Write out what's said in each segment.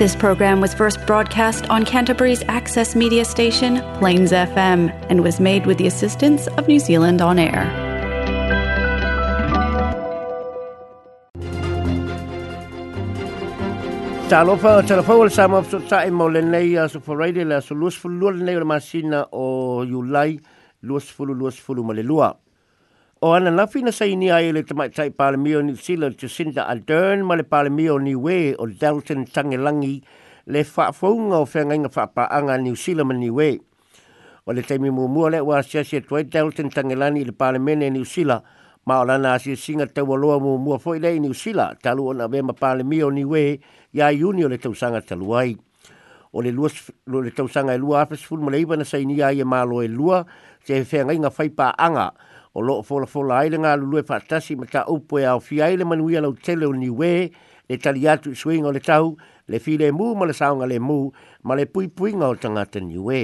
This program was first broadcast on Canterbury's access media station, Plains FM, and was made with the assistance of New Zealand On Air. Talofa talofa wal sama so sa e molenei a so foraide la so lusfulu nei masina o yulai lusfulu lusfulu malelua. o ana nafi na sa ini ai le tamai tai pale mi o New Zealand to send a dern ma le pale mi o ni we o Dalton Tangelangi le fa fonga o fenga nga fa pa anga New ni we o le taimi mo mua le wa sia sia toi Dalton Tangelangi le pale mi New Zealand ma o lana si singa te wa loa mo mo foi le New Zealand talu ona be ma pale mi o ni we ya junior le tau sanga talu ai o le luas le tau sanga e lua afes ful mo le iba na sa ini ai e malo e lua se fenga nga fa pa anga o loo fola fola aile ngā lulue whaatasi ma tā upo e au fi aile manuia lau tele o niwe, le tali atu i swing o le tau, le fi le e mū ma le saunga le mū, ma le pui pui ngā o tangata niwe.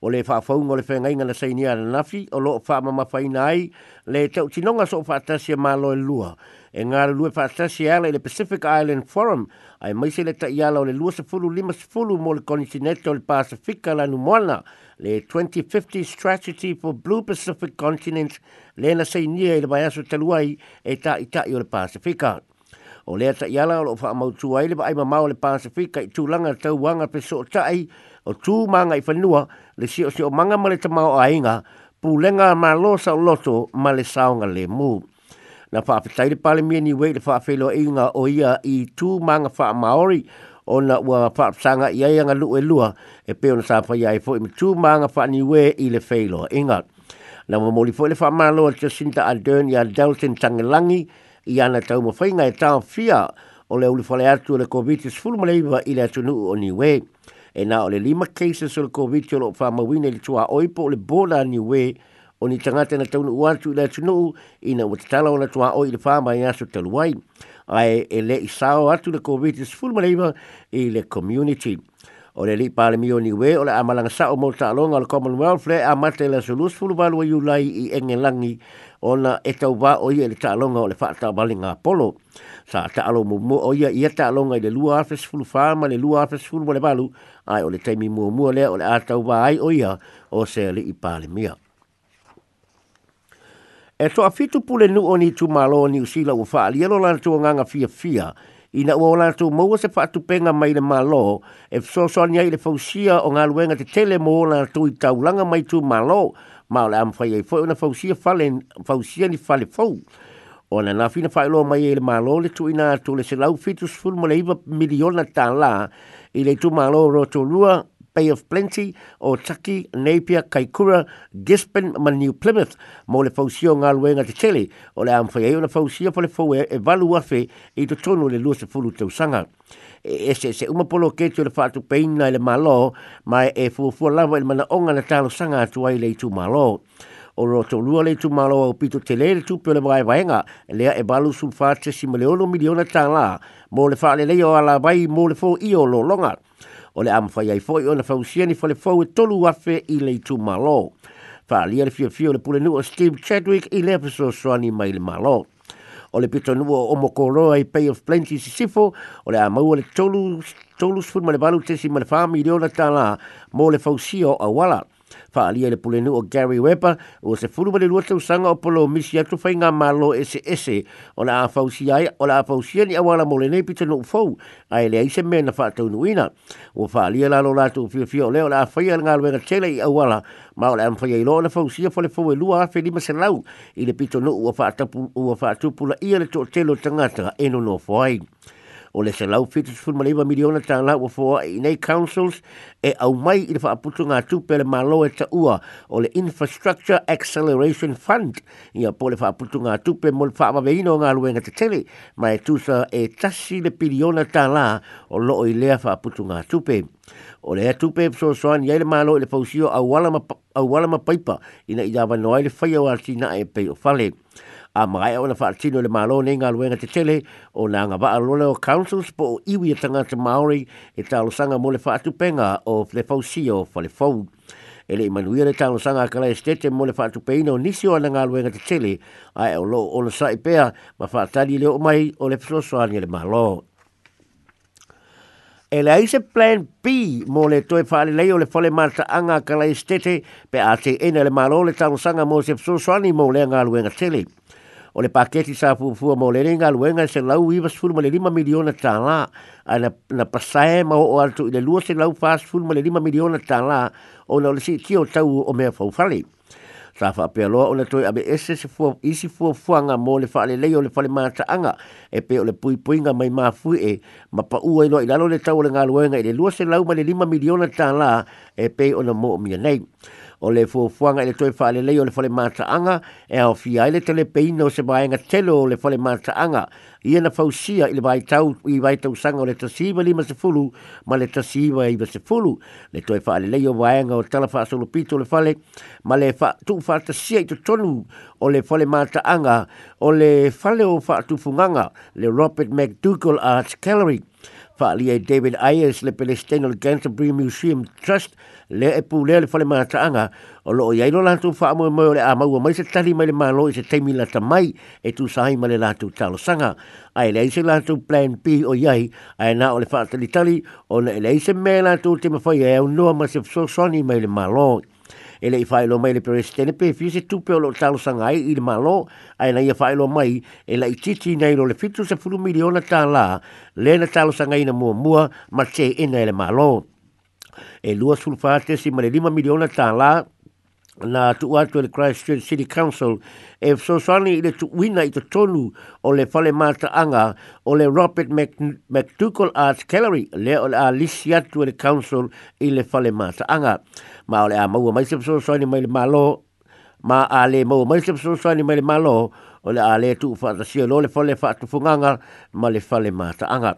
O le whaafau ngā le whengai ngā na sainia na nafi, o loo wha mama whaina ai, le tau tinonga so whaatasi e mālo e lua, e ngā lue whaasasi ala i le Pacific Island Forum, ai mai se le ta iala o le lua sa fulu lima sa fulu mo le continente o le Pasifika la Numoana, le 2050 Strategy for Blue Pacific Continent, le na sei nia i le baiaso taluai e ta i ta i o le Pasifika. O lea ta iala o lo whaamautu ai le baai mamau o le Pasifika i langa tau wanga pe so tai o tū manga i whanua le si o si o manga male te mau a inga, pūlenga mā losa o loto male saonga le mūu na whaapitaire pale mea ni wei le whaafelo e inga o ia i tū manga wha Māori o na ua whaapitanga i aianga lu e lua e peo na sāpa ia e fo i tū manga wha ni wei i le whaelo e inga. Na mo mori fo le wha malo a Jacinta Ardern i a Dalton Tangelangi i ana tau mo whainga e tau fia o le uli whale atu le COVID-19 fulmaleiva i le atunu o ni wei. E na o le lima cases o le COVID-19 o le wha mawine tua oipo o le bola ni wei o ni tangata na taunu uatu i la tunuu i na watatala o na tuha o i le whāma i aso taluai. Ai e le i sāo atu le COVID-19 fulmaleiwa i le community. O le li pāle mi o ni we o le amalanga sa o mo ta alonga le Commonwealth le a mate le solus fulmalu a yulai i engelangi o na e tau wā o ia le ta alonga o le whaata bali ngā polo. Sa ta alo mo mo o ia i a ta alonga i le lua afes fulu whāma le lua afes fulmale balu ai o le taimi mua mua le o le a tau wā ai o ia o se li i pāle mi a e toa fitu pule nu o ni tu malo ni usila ua faa lielo lana tu nganga fia fia i na ua o lana tu maua se faa tupenga mai le malo e fso so ni le fausia o ngā luenga te tele mo o lana tu i taulanga mai tu malo ma o le amfai ei foi o fausia, fale, fausia ni fale fau o na na fina faa iloa mai e le malo le tu ina na tu le se lau fitu sfulmo le iwa miliona tala. la i le tu malo ro tu lua Bay of Plenty o Taki, Napier, Kaikoura, Gispen, ma New Plymouth mo le fausio ngā luenga te tele o le amfai eo na fausio pa le fau e valu e afe i to tono le lua se fulu tau sanga. E, e se se umapolo ke le fatu peina i le malo ma e fuafua lava i le mana onga na talo sanga atu ai le i tu malo. O roto lua le i tu malo au pito te le le tupio le vai vaenga lea e balu sulfate si maleono miliona tala mo le fa leo ala vai mo le fo i o lo longa o le amafai ai foi ona fausiani fa le fau e tolu afe i le itumalo faaalia le fiafia o le pulenuu o steve chadwick i lea fesoasoani mai le malo o le pitonua o omokoroa i pay of plenty sisifo o le a maua le tolu tolu sfuma le valu tesi ma le fa miliona tala mo le fausia o auala fa le ele pole o Gary Weber o se fulu bele lua tu o polo misi atu fai nga malo ese ese o la afausi ai o la afausi ni awala mole nei pita no fau a ele ai se mena fa tau nuina o fa ali ele alo latu fio fio leo la afai ala ngalo wenga tele i awala ma o la amfai ai lo la fausi a fale fau e lua afe lima se lau ile pita no ua fa atupula ia le to telo tangata eno no fau ai o le selau fitu sifun ma lima miliona ta la ufoa i nei councils e au mai i le whaaputu ngā tupe le malo e ta ua o le Infrastructure Acceleration Fund i a po le whaaputu ngā tupe mo le whaamaveino ngā luenga te tele ma e tusa e tasi le piliona ta la o loo i lea whaaputu ngā tupe. O le atupe e pso soan yei le malo i le pausio au wala ma paipa ina i dawa noai le whaia wa tina e o fale a mai ona fa tino le malo nei nga luenga te tele o na nga ba o councils po iwi e tanga te Maori e talo sanga mo le fa tu penga o le fa o fa le fau e le manuia le talo sanga kala estete mo le fa tu peina o nisi o na nga luenga te tele a e o lo o na sai pea ma fa tali le o mai o le fsoswani le malo e le aise plan B mo le toe whale lei le whale mata anga ka lai stete pe a te ene le malo le tango sanga mo se fsoswani mo le anga luenga tele o le paketi sa fufua mo le ringa luenga se lau iwa sulu ma le lima miliona tala a na, na pasae ma o altu i le lua se lau fast sulu ma le lima miliona tala o na ole si tio tau o mea fawfale. Sa fapea loa o na toi abe ese se fua, isi fua fuanga mo le fale lei o le fale mataanga e pe o le pui puinga mai mafui e ma pa ua ilo ilalo le tau o le ngā luenga i le lua se lau ma le lima miliona tala e pe o na mo o mia nei o le fuafuaga i le toe faalelei o le fale mataaga e aofia ai le telepeina o se vaega telo le le fale mataaga ia na fausia i le vaitau i sanga o le tasiiva lima sefulu ma le tasiiva se sefulu le toe faalelei o vaega o tala solo pito le fale ma le tuu faatasia i totonu o le fale mataaga o le fale o funganga, le robert macdougal arts gallery faali ai David Ayers le Palestine le Canterbury Museum Trust le e pu le fale ma tanga o lo ia lo lantu fa mo mo le amau mai se tali mai le malo i se temi la tamai e tu sai mai le lantu talo sanga ai le se lantu plan P o iai ai na o le fa tali tali o le e le se me lantu te mafai e o no ma se so soni mai le malo ele i failo mai le presidente pe fi se tupe lo talo sangai il malo ai na ia failo mai e la titi nei lo le fitu se fulu miliona ta la le na talo sangai na mua mua ma che ina ele malo e lua sulfate si ma le lima miliona ta la na tu atu le Christchurch City Council e so sani ile tu wina i tonu o le fale mata anga o le Robert McDougall Arts Gallery le o le a lisi atu le council i le fale mata anga ma o le a maua maise so sani mai le malo ma a le maua maise so sani mai le malo o le a le tu fata sio lo le fale fata funganga ma le fale mata anga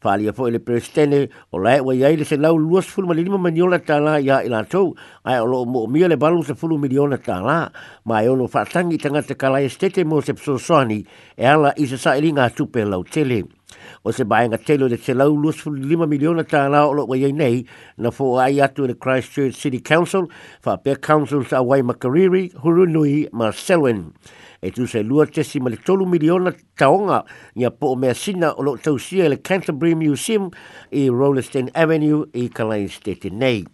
faalia foʻi le peresetene o lae ua iai le selau luasefulu ma le lima maniona tālā iā i latou ae o mo moʻomia le balu sefulu miliona tālā ma e ono faatagi i tagata kalaiasetete mo se fesoasoani e ala i se saʻiliga atu lau tele o se baega tele o le selau luasefululima miliona tālā o loo ua iai nei na foaʻai atu e le christchurch city council faapea council saauai makariri hurunui ma selwen e tu se lua tesi ma le tolu miliona taonga nga po o mea sina o lo tau sia e Canterbury Museum i Rollerstein Avenue i Kalain State nei.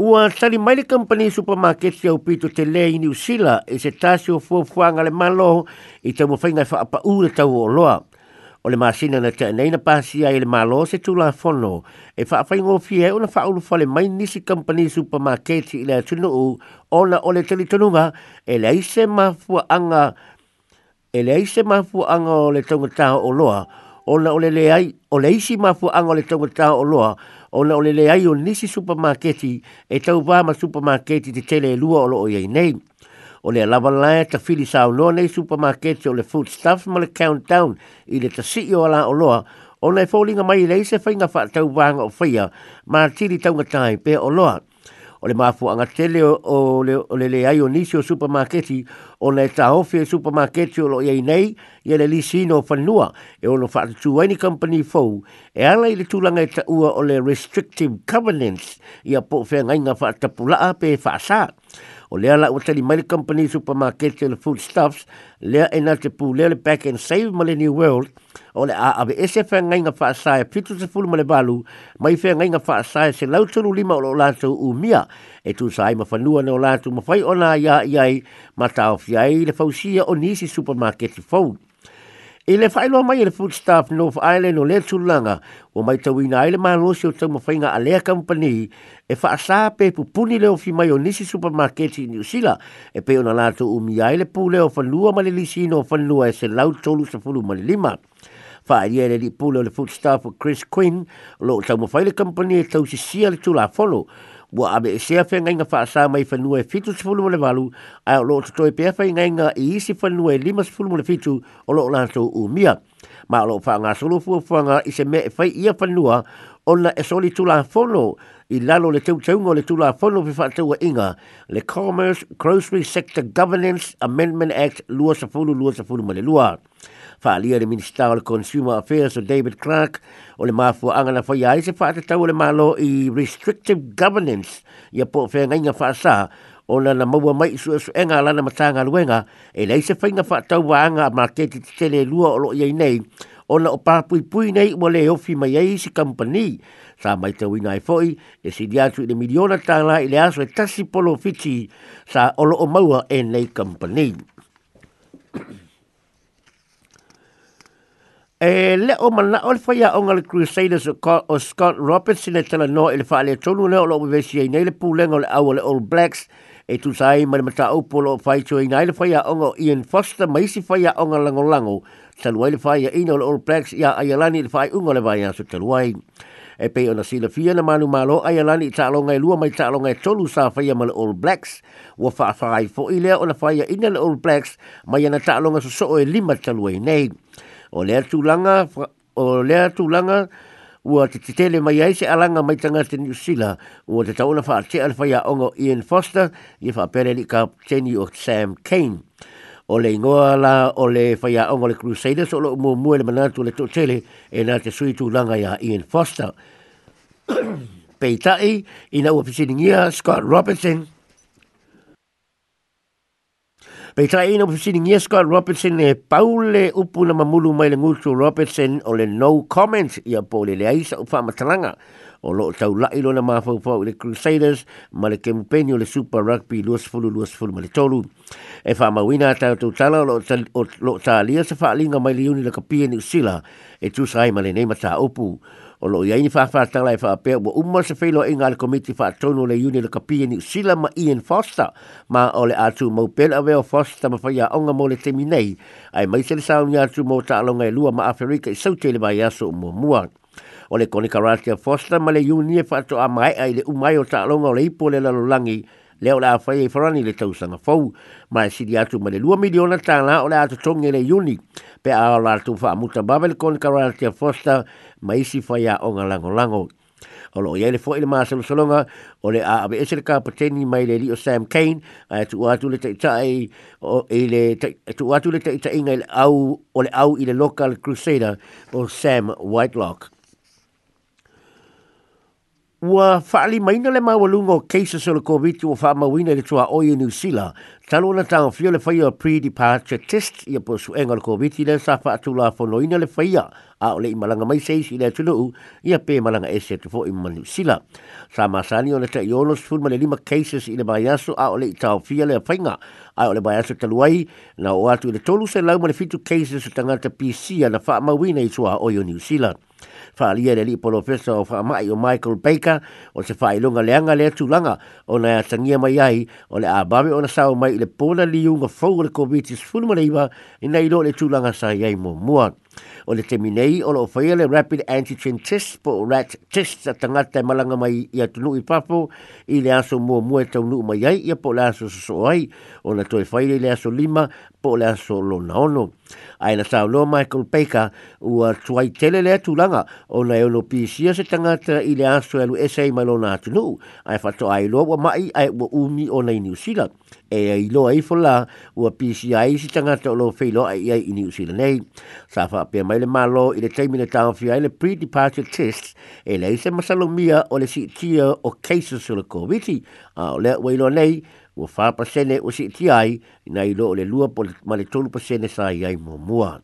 Ua tali mai le company supermarket si au pito te le i New Zealand e se tasio fuafuanga le malo i tamo whainga fa apa ure tau o loa o le masina na tia nei na pasi ai le malo se tula fono e wha awhai ngō fia e ona wha ulu fale mai nisi company supermarketi i le atunu u ona o le telitonunga e le aise mafua anga e le aise mafua anga o le tongata o loa ona o le le ai o le aise mafua anga o le tongata o loa ona o le le ai o nisi supermarketi e tau wama supermarketi te tele e lua o lo o yei nei o le lava lae ta fili o loa nei supermarket o le food stuff ma le countdown i le ta sii o ala o loa o le fōlinga mai lei se whainga wha tau wanga o whia ma tiri taunga tai pe o loa. O le mafu anga tele o le, o le, le ai o nisi o supermarketi o le ta hofi e supermarketi o lo iei nei i le lisi no whanua e ono wha tu waini company fau e ala i le tūlanga i e ta ua o le restrictive covenants i a po whenga inga wha tapulaa pe wha saa o lea la ua tali maile company supermarket le foodstuffs lea e na te pū lea le back and save ma le new world o le aave ese feagaiga faasae pitu tefulu ma le valu mai feagaiga faasae se lautulu lima o loo latou umia e tusaai ma fanua na o latou mafai ona ia i ai ma taofia ai le fausia o nisi supermarket fou E le whaelo mai e le food staff North Island o Lea Tūlanga o mai tau ina aile maa losi o tau mawhainga a Lea Company e wha asā pe pupuni leo fi mai o Nisi Supermarket i New Zealand e pe ona lātou umi aile pū leo whanua ma le lisi no whanua e se lau tolu sa fulu ma e le lima. Whaeria le li pū leo le food staff o Chris Quinn lo tau mawhaile company e tau si sia le tūla follow wa abe e sea fe ngai nga faa saa mai whanua e fitu si fulu mole walu, a o loo tatoe pia fe ngai nga i isi whanua e lima si fulu mole fitu o loo lantou u mia. Ma o loo faa ngā solo fua fua ngā i se mea e fai ia whanua o na e soli tula fono i lalo le teu teunga o le tula fono pe faa teua inga le Commerce Grocery Sector Governance Amendment Act lua sa fulu lua sa fulu mole lua. Lua faalia le minista o le consumer affairs o david clark o le mafuaaga na faia ai se faatatau o le malo i restrictive governance ia po o feagaiga faasā ona na maua mai e i suʻesuʻega a lana matagaluega e leai se faiga faatau vaaga a maketi tetele e lua o loo iai nei ona o papuipui nei ua lē ofi mai ai se kampani sa mai te wina e foi, e si diatu i le miliona tāna i le aso e tasi polo fiti sa olo o maua e nei company e le o mana o le faya o ngale Crusaders o Scott Roberts i le tala no e le faa le tonu le o lo uvesi e nei le pūlenga o le awa le All Blacks e tu sai mani mata au polo o fai tue nei le faya o Ian Foster ma isi faya o ngale lango lango taluai le faya ino le All Blacks ia ayalani le faya ungo le vaya su taluai e pei ona sila fia na manu malo ai alani i taalonga i lua mai taalonga i tolu sa faya ma le All Blacks wa faa faa i fo i lea ona faya ina le All Blacks mai ana taalonga so soo e lima taluai nei o lea langa o lea tūlanga ua te te tele mai ai se alanga mai tanga te New Zealand ua te tauna wha te alwhai a ongo Ian Foster i wha pere li ka teni o Sam Kane o le ingoa la o le whai a ongo le Crusaders o lo mua mua le manatu le totele e nā te sui tūlanga i a Ian Foster peitai ina ua pisini ngia Scott Robertson Pei tra ina pusini ngia Scott Robertson e paule upu na mamulu mai le ngutu Robertson o le no comments i a pole le aisa o whamatalanga o lo tau la ilo na mawhau le Crusaders ma le kempeni o le Super Rugby luas fulu luas fulu ma le tolu e whamawina tau tau tala o lo ta lia sa wha linga mai le uni la kapia ni usila e tūsai ma le neima ta upu o lo ia ini fafa tala fa pe o umma se fe lo ingal e committee fa tono le union le kapie ni sila ma ian foster ma ole atu mo pel ave o foster ma fa ia onga mo le teminei ai mai se sa unia tu mo ta lo ngai e lua ma afrika i sau tele vai aso mo mua o le konikarati a foster ma le union fa to a mai ai le umai o ta lo ngai le ipo le lalo langi leo la fai e farani le tau sanga fau, ma si di atu ma le 2 miliona tala o le atu tonge le uni, pe a la atu fa muta babel kon karara tia fosta, ma isi fai a onga lango lango. O loo yele fo ili maa salu salonga, o le a abe esere ka pateni mai le lio Sam Kane, a e tu atu le taita e, o le, e tu atu le taita inga au, o le au ile local crusader, o Sam Whitelock. Ua whaali maina le mawalunga o keisa sa le COVID o wha mawina le tua oi New Zealand. Talo na tango fio le whaia o pre-departure test i a posu enga le COVID i le sa wha atu la whanoina le whaia a ole i malanga mai seis i le atunu u i a pē malanga e se tufo i New Zealand. Sa masani o le ta iono sfulma le lima cases i le bayaso a ole i tau fia le whainga a ole bayaso taluai na o atu i le tolu se lauma le fitu cases o tangata PC a na wha mawina i tua oi New Zealand faaalia le alii polofesa o faamaʻi o michael baker o se faailuga leaga lea tulaga ona asagia mai ai o le a bave ona sao mai i le pona liuga fou o le covid-19 ina i loo le tulaga sa i ai muamua o le teminei o lo faia le rapid antigen test po rat test sa tangata e malanga mai i atunu i papo i le aso mua mua e taunu mai ai ia po le aso soso ai o na toi faile le aso lima po le aso lo naono. Ai na sao loa Michael u a tuai tele le langa o na e ono pisia se tangata i le aso e alu esa i malona atunu ai fato ai loa wa mai ai ua umi o na i niusila e ai loa i fola a pisia i si tangata o lo feilo ai ai i niusila nei sa faa whapea mai le malo i le teimi le tawhia i le pre-departure test e lei se masalomia o le si tia o cases o le COVID. A o lea ua ilo nei, ua whapasene o si tia ai na ilo o le lua po le male tolu pasene sa i ai mua mua.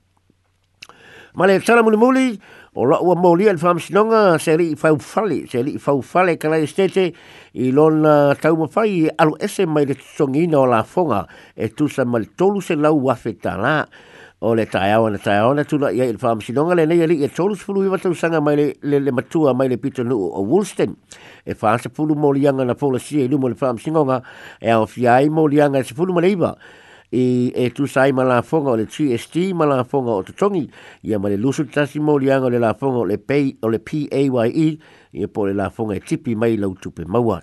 Ma le muli muli, o la ua mouli al whamsinonga se li i fau fale, se li i fau fale ka lai stete i lona tau fai alu ese mai le tsongina o la fonga e tusa male tolu se lau wafe tala o le tai au ana tai au ana tula ia ili whaam sinonga le nei ali e tolus pulu iwa tau sanga mai le, le, matua mai le pito nuu o Woolston e whaam sa pulu mo lianga na pola si e, e lumo le whaam sinonga e au fiai mo lianga sa pulu mai i e tu sai ma la fonga o le TST ma la fonga o tutongi ia ma le lusu tasi mo lianga o le la fonga o le, pay, o le PAYE po le la fonga e tipi mai lau tupe mawai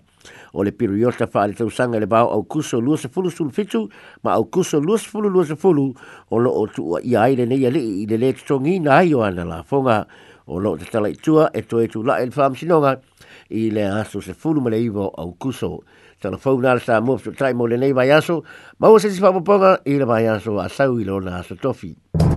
o le piru yota fa le tausanga le bau au kuso lua se fulu sulu fitu ma au kuso lua se fulu lua se fulu o lo o tua i aile ne ia li i le le tutongi na ai o ana la fonga o lo te tala i tua e to e tu la el fam sinonga i le aso se fulu ma le iwo au kuso tala fau nala sa mua fitu tai mo le nei vai aso ma ua se si fa poponga i le vai aso a sau i lo na aso tofi